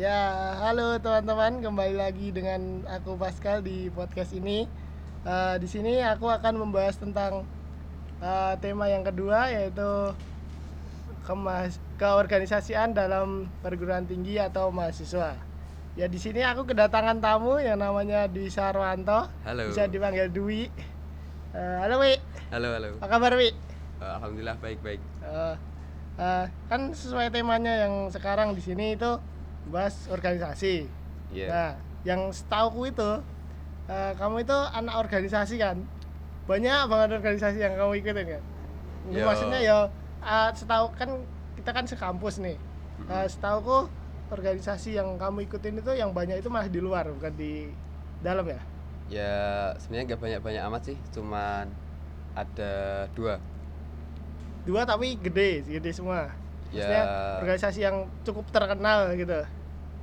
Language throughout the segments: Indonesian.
Ya, halo teman-teman, kembali lagi dengan aku Pascal di podcast ini. Eh, di sini aku akan membahas tentang eh, tema yang kedua yaitu kemas keorganisasian dalam perguruan tinggi atau mahasiswa. Ya di sini aku kedatangan tamu yang namanya Dwi Sarwanto, Halo. bisa dipanggil Dwi. Eh, halo Wi, Halo, halo. apa kabar Wi? Eh, Alhamdulillah baik-baik. Eh, eh, kan sesuai temanya yang sekarang di sini itu bahas organisasi. Iya. Nah, yang setauku itu eh, kamu itu anak organisasi kan? Banyak banget organisasi yang kamu ikutin kan? Yo. Maksudnya ya eh, setahu kan kita kan sekampus nih. Eh, setauku organisasi yang kamu ikutin itu yang banyak itu malah di luar bukan di dalam ya? Ya sebenarnya nggak banyak-banyak amat sih, cuman ada dua. Dua tapi gede, gede semua. Maksudnya Ya. organisasi yang cukup terkenal gitu.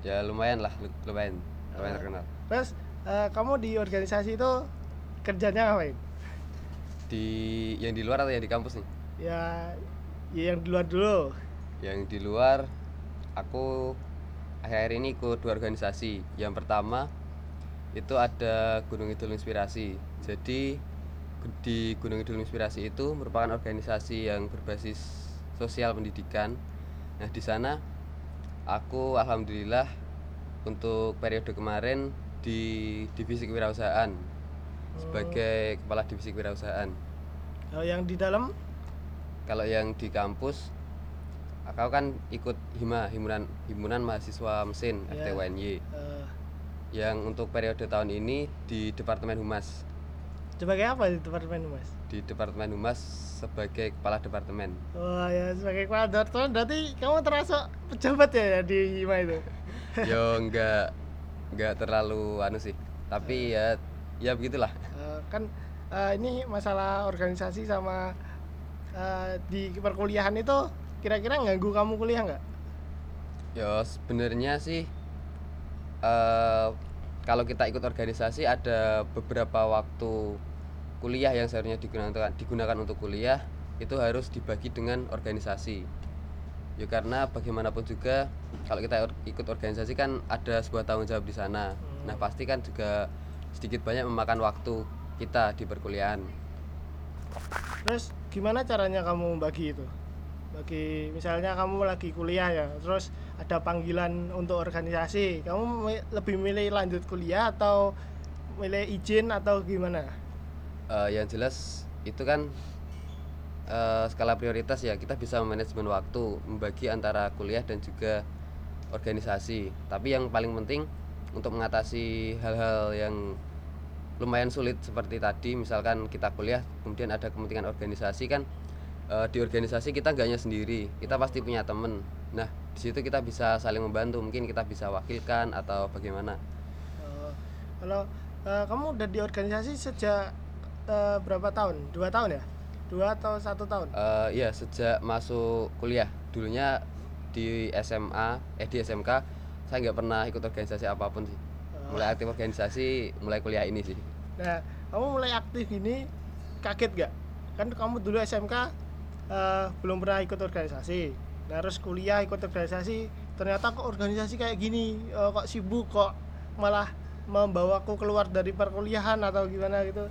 Ya lumayan lah, lu- lumayan, lumayan Eh. terkenal. Terus eh, kamu di organisasi itu kerjanya ngapain? Di yang di luar atau yang di kampus nih? Ya, ya yang di luar dulu. Yang di luar, aku akhir-akhir ini ikut dua organisasi. Yang pertama itu ada Gunung Kidul Inspirasi. Jadi di Gunung Kidul Inspirasi itu merupakan organisasi yang berbasis sosial pendidikan. Nah di sana aku alhamdulillah untuk periode kemarin di divisi kewirausahaan. Sebagai kepala divisi kewirausahaan. Oh, yang di dalam? Kalau yang di kampus, aku kan ikut hima himpunan himpunan mahasiswa mesin Iya. FTWNY eh, yang untuk periode tahun ini di Departemen Humas sebagai apa di departemen mas? di Departemen Humas sebagai kepala departemen. Wah ya sebagai kepala departemen berarti kamu termasuk pejabat ya, ya di HIMA itu? Yo enggak enggak terlalu anu sih, tapi ya ya begitulah. Eh, kan eh, ini masalah organisasi sama eh, di perkuliahan itu kira-kira ganggu kamu kuliah nggak? Yo sebenarnya sih eh kalau kita ikut organisasi ada beberapa waktu kuliah yang seharusnya digunakan digunakan untuk kuliah itu harus dibagi dengan organisasi. Ya karena bagaimanapun juga kalau kita ikut organisasi kan ada sebuah tanggung jawab di sana. Nah, pasti kan juga sedikit banyak memakan waktu kita di perkuliahan. Terus gimana caranya kamu bagi itu? Bagi misalnya kamu lagi kuliah ya, terus ada panggilan untuk organisasi, kamu lebih milih lanjut kuliah atau milih izin atau gimana? Eh, yang jelas itu kan eh, skala prioritas ya kita bisa manajemen waktu membagi antara kuliah dan juga organisasi tapi yang paling penting untuk mengatasi hal-hal yang lumayan sulit seperti tadi misalkan kita kuliah kemudian ada kepentingan organisasi kan eh, di organisasi kita nggak hanya sendiri kita pasti punya temen nah di situ kita bisa saling membantu mungkin kita bisa wakilkan atau bagaimana Eh, kalau eh, kamu udah di organisasi sejak eh, berapa tahun? Dua tahun ya? Dua atau satu tahun? Eh ya sejak masuk kuliah dulunya di SMA eh di SMK saya nggak pernah ikut organisasi apa pun sih mulai aktif organisasi mulai kuliah ini sih Nah, kamu mulai aktif ini kaget gak? Kan kamu dulu SMK eh, belum pernah ikut organisasi. Nah, terus kuliah ikut organisasi, ternyata kok organisasi kayak gini, eh, kok sibuk kok malah membawaku keluar dari perkuliahan atau gimana gitu.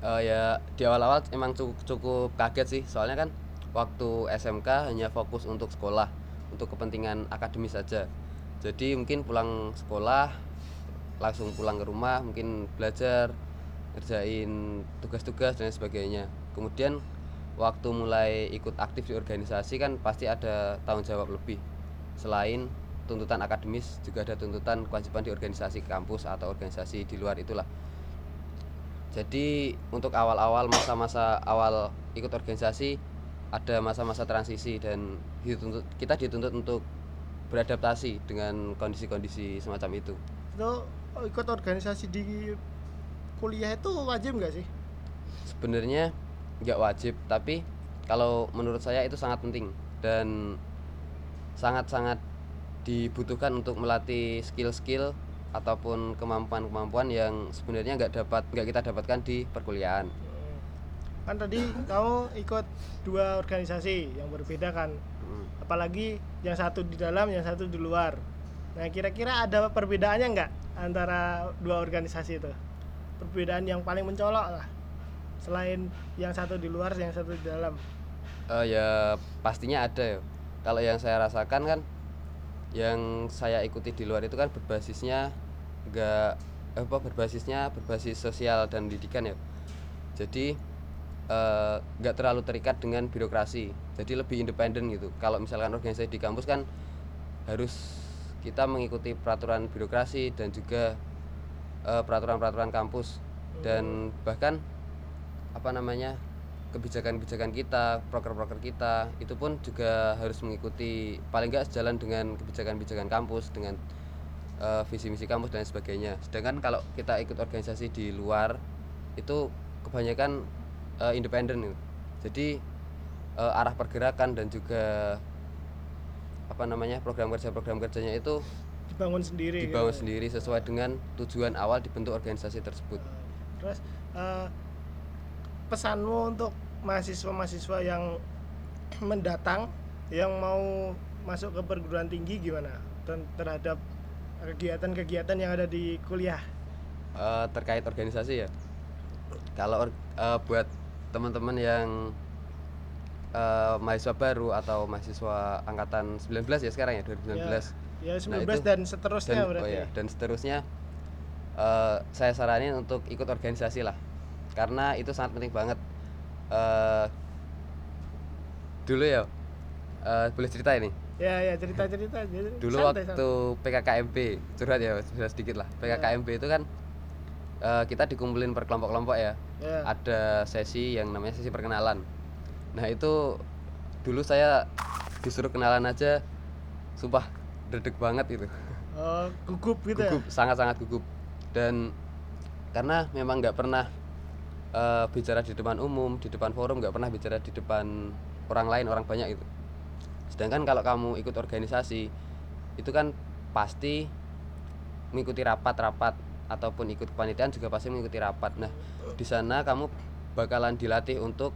Eh ya di awal-awal emang cukup, cukup kaget sih soalnya kan waktu SMK hanya fokus untuk sekolah untuk kepentingan akademis saja jadi mungkin pulang sekolah langsung pulang ke rumah mungkin belajar ngerjain tugas-tugas dan sebagainya kemudian waktu mulai ikut aktif di organisasi kan pasti ada tanggung jawab lebih selain tuntutan akademis juga ada tuntutan kewajiban di organisasi kampus atau organisasi di luar itulah jadi untuk awal-awal masa-masa awal ikut organisasi ada masa-masa transisi dan dituntut, kita dituntut untuk beradaptasi dengan kondisi-kondisi semacam itu. Itu ikut organisasi di kuliah itu wajib nggak sih? Sebenarnya nggak wajib, tapi kalau menurut saya itu sangat penting dan sangat-sangat dibutuhkan untuk melatih skill-skill ataupun kemampuan-kemampuan yang sebenarnya nggak dapat nggak kita dapatkan di perkuliahan. Kan tadi kamu ikut dua organisasi yang berbeda kan. Hmm. Apalagi yang satu di dalam, yang satu di luar. Nah, kira-kira ada perbedaannya nggak antara dua organisasi itu? Perbedaan yang paling mencolok lah. Selain yang satu di luar, yang satu di dalam. Eh, ya pastinya ada ya. Kalau yang saya rasakan kan yang saya ikuti di luar itu kan berbasisnya enggak apa berbasisnya berbasis sosial dan pendidikan ya. Jadi eh, nggak terlalu terikat dengan birokrasi. Jadi lebih independen gitu. Kalau misalkan organisasi di kampus kan harus kita mengikuti peraturan birokrasi dan juga eh, peraturan-peraturan kampus. Dan bahkan apa namanya kebijakan-kebijakan kita, proker-proker kita itu pun juga harus mengikuti paling nggak sejalan dengan kebijakan-kebijakan kampus dengan eh, visi misi kampus dan sebagainya. Sedangkan kalau kita ikut organisasi di luar itu kebanyakan eh, independen. Jadi eh, arah pergerakan dan juga apa namanya program kerja program kerjanya itu Dibangun sendiri. dibangun gitu. sendiri sesuai dengan tujuan awal dibentuk organisasi tersebut. Terus eh, pesanmu untuk mahasiswa-mahasiswa yang mendatang yang mau masuk ke perguruan tinggi gimana dan terhadap kegiatan-kegiatan yang ada di kuliah? Eh, terkait organisasi ya kalau eh, buat teman-teman yang eh, mahasiswa baru atau mahasiswa angkatan 19 ya sekarang ya 2019 Ya 19 Nah, itu- dan seterusnya dan berarti. oh ya, dan seterusnya eh, saya saranin untuk ikut organisasi lah karena itu sangat penting banget. Eh, dulu ya eh, boleh cerita ini? Ya ya cerita-cerita jadi dulu santai, waktu PKKMB curhat ya sudah sedikit lah. PKKMB itu kan eh, kita dikumpulin per kelompok-kelompok ya. Santai. Ya. ada sesi yang namanya sesi perkenalan. Nah itu dulu saya disuruh kenalan aja sumpah dedek banget itu Oh, gugup gitu gugup sangat-sangat gugup. Dan karena memang nggak pernah eh, bicara di depan umum di depan forum nggak pernah bicara di depan orang lain orang banyak itu sedangkan kalau kamu ikut organisasi itu kan pasti mengikuti rapat-rapat ataupun ikut kepanitiaan juga pasti mengikuti rapat. Nah di sana kamu bakalan dilatih untuk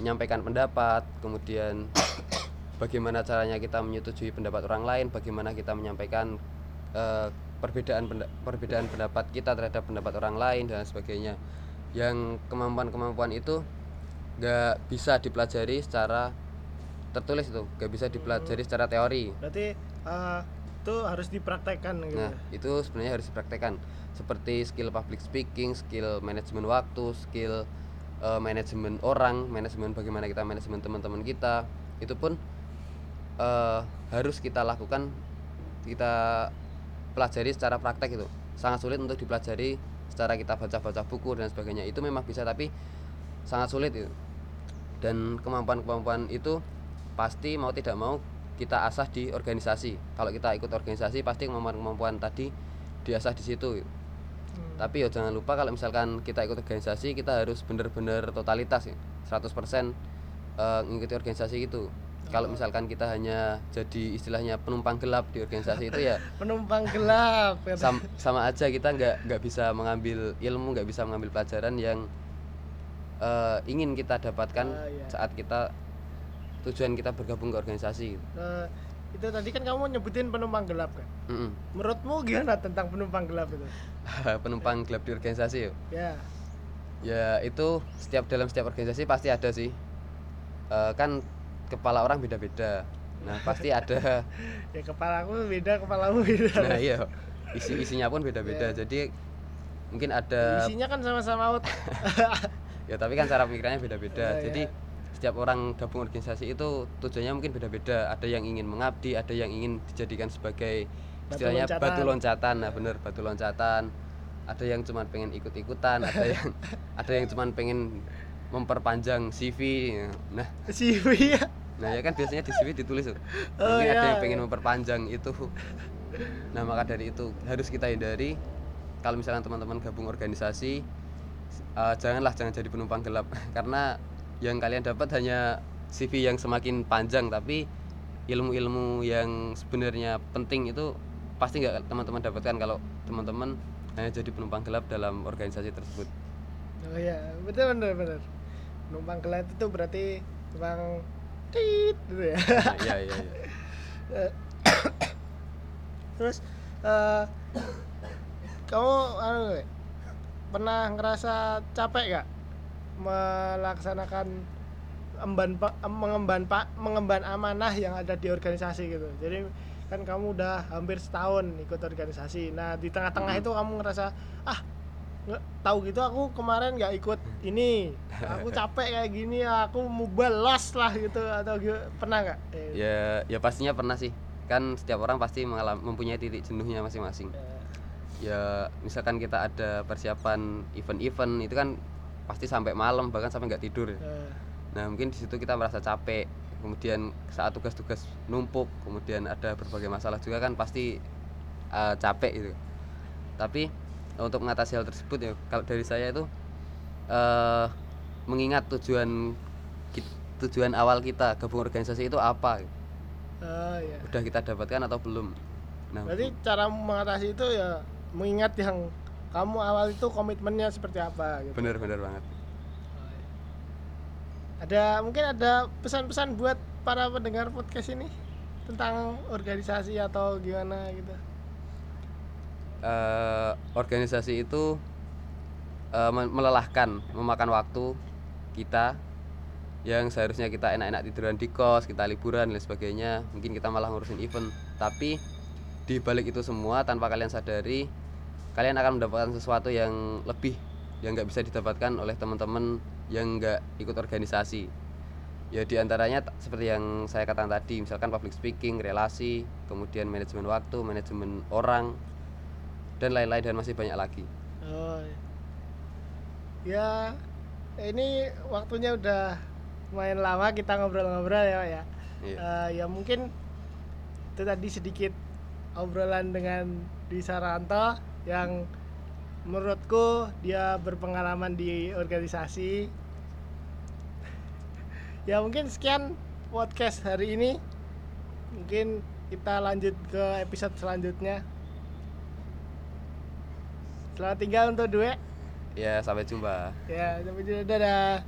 menyampaikan pendapat kemudian bagaimana caranya kita menyetujui pendapat orang lain bagaimana kita menyampaikan eh, perbedaan perbedaan pendapat kita terhadap pendapat orang lain dan sebagainya yang kemampuan-kemampuan itu nggak bisa dipelajari secara tertulis itu nggak bisa dipelajari secara teori Berarti eh, itu harus dipraktekkan gitu. Nah, itu sebenarnya harus dipraktekkan seperti skill public speaking, skill manajemen waktu, skill eh, manajemen orang, manajemen bagaimana kita manajemen teman-teman kita. Itu pun eh, harus kita lakukan kita pelajari secara praktek itu. Sangat sulit untuk dipelajari secara kita baca-baca buku dan sebagainya. Itu memang bisa tapi sangat sulit itu. Dan kemampuan-kemampuan itu pasti mau tidak mau kita asah di organisasi. Kalau kita ikut organisasi pasti kemampuan-kemampuan tadi diasah di situ. Hmm. Tapi ya jangan lupa kalau misalkan kita ikut organisasi kita harus benar-benar totalitas ya. 100% eh, mengikuti organisasi itu. Kalau misalkan kita hanya jadi istilahnya penumpang gelap di organisasi itu ya Penumpang gelap. sam- sama aja kita nggak nggak bisa mengambil ilmu, nggak bisa mengambil pelajaran yang eh, ingin kita dapatkan Ah, iya. saat kita tujuan kita bergabung ke organisasi. Eh, itu tadi kan kamu nyebutin penumpang gelap kan. Mm-mm. Menurutmu gimana tentang penumpang gelap itu? penumpang gelap di organisasi ya. Ya. ya itu setiap dalam setiap organisasi pasti ada sih Eh, kan kepala orang beda-beda. Nah pasti ada. Ya kepalaku beda, kepalamu beda. nah iya. Isi isinya pun beda-beda. Jadi mungkin ada Isinya kan sama-sama out. ya tapi kan cara pemikirannya beda-beda. Iya, jadi iya. setiap orang gabung organisasi itu tujuannya mungkin beda-beda. Ada yang ingin mengabdi ada yang ingin dijadikan sebagai Batu istilahnya loncatan. batu loncatan. Nah bener batu loncatan. Ada yang cuman pengen ikut-ikutan ada yang ada yang cuman pengen memperpanjang CV nah. CV ya. Nah ya kan biasanya di CV ditulis tuh Oh, mungkin ada iya, yang pengen iya. memperpanjang itu nah maka dari itu harus kita hindari. Kalau misalnya teman-teman gabung organisasi eh, janganlah jangan jadi penumpang gelap. Karena yang kalian dapat hanya CV yang semakin panjang tapi ilmu-ilmu yang sebenarnya penting itu pasti nggak teman-teman dapatkan kalau teman-teman hanya jadi penumpang gelap dalam organisasi tersebut. Oh iya, betul benar benar. Penumpang gelap itu berarti bang tit gitu ya. iya iya iya Eh, terus eh, kamu anu pernah ngerasa capek gak melaksanakan emban mengemban pak mengemban amanah yang ada di organisasi gitu jadi kan kamu udah hampir setahun ikut organisasi nah di tengah-tengah Hmm. itu kamu ngerasa ah tahu gitu aku kemarin nggak ikut ini. Aku capek kayak gini aku mau balas lah gitu atau gi- pernah nggak? Eh, ya ya pastinya pernah sih. Kan setiap orang pasti mengalami mempunyai titik jenuhnya masing-masing. Eh, ya misalkan kita ada persiapan event-event itu kan pasti sampai malam bahkan sampai nggak tidur. Eh, nah mungkin di situ kita merasa capek. Kemudian saat tugas-tugas numpuk kemudian ada berbagai masalah juga kan pasti eh, capek itu tapi untuk mengatasi hal tersebut ya kalau dari saya itu eh mengingat tujuan tujuan awal kita gabung organisasi itu apa oh, ya. udah kita dapatkan atau belum nah Berarti cara mengatasi itu ya mengingat yang kamu awal itu komitmennya seperti apa gitu. bener-bener banget Ada mungkin ada pesan-pesan buat para pendengar podcast ini tentang organisasi atau gimana gitu. Eh, organisasi itu me- melelahkan, memakan waktu kita yang seharusnya kita enak-enak tiduran di kos, kita liburan dan sebagainya, mungkin kita malah ngurusin event. Tapi di balik itu semua tanpa kalian sadari, kalian akan mendapatkan sesuatu yang lebih yang nggak bisa didapatkan oleh teman-teman yang nggak ikut organisasi. Ya di antaranya seperti yang saya katakan tadi, misalkan public speaking, relasi, kemudian manajemen waktu, manajemen orang, dan lain-lain dan masih banyak lagi. Oh. Ya ini waktunya udah lumayan lama kita ngobrol-ngobrol ya, Pak ya. Iya. Eh, ya mungkin itu tadi sedikit obrolan dengan Dwi Saranto yang menurutku dia berpengalaman di organisasi ya mungkin sekian podcast hari ini mungkin kita lanjut ke episode selanjutnya selamat tinggal untuk dua Ya, sampai jumpa. ya sampai jumpa. Dadah